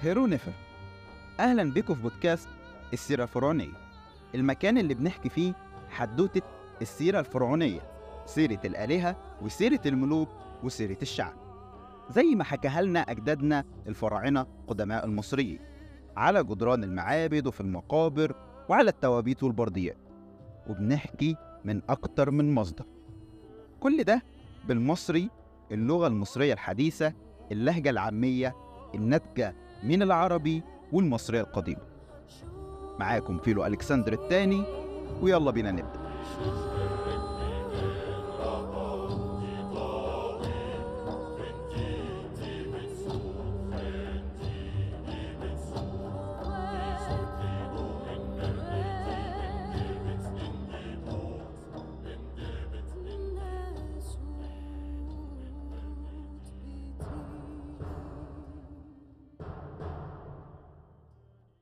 هيرو نفر أهلا بكم في بودكاست السيرة الفرعونية. المكان اللي بنحكي فيه حدوتة السيرة الفرعونية سيرة الآلهة وسيرة الملوك وسيرة الشعب. زي ما حكاها لنا أجدادنا الفراعنة قدماء المصريين على جدران المعابد وفي المقابر وعلى التوابيت والبرديات. وبنحكي من أكتر من مصدر. كل ده بالمصري اللغة المصرية الحديثة اللهجة العامية الناتجة من العربي والمصرية القديمة معاكم فيلو ألكسندر الثاني ويلا بينا نبدأ.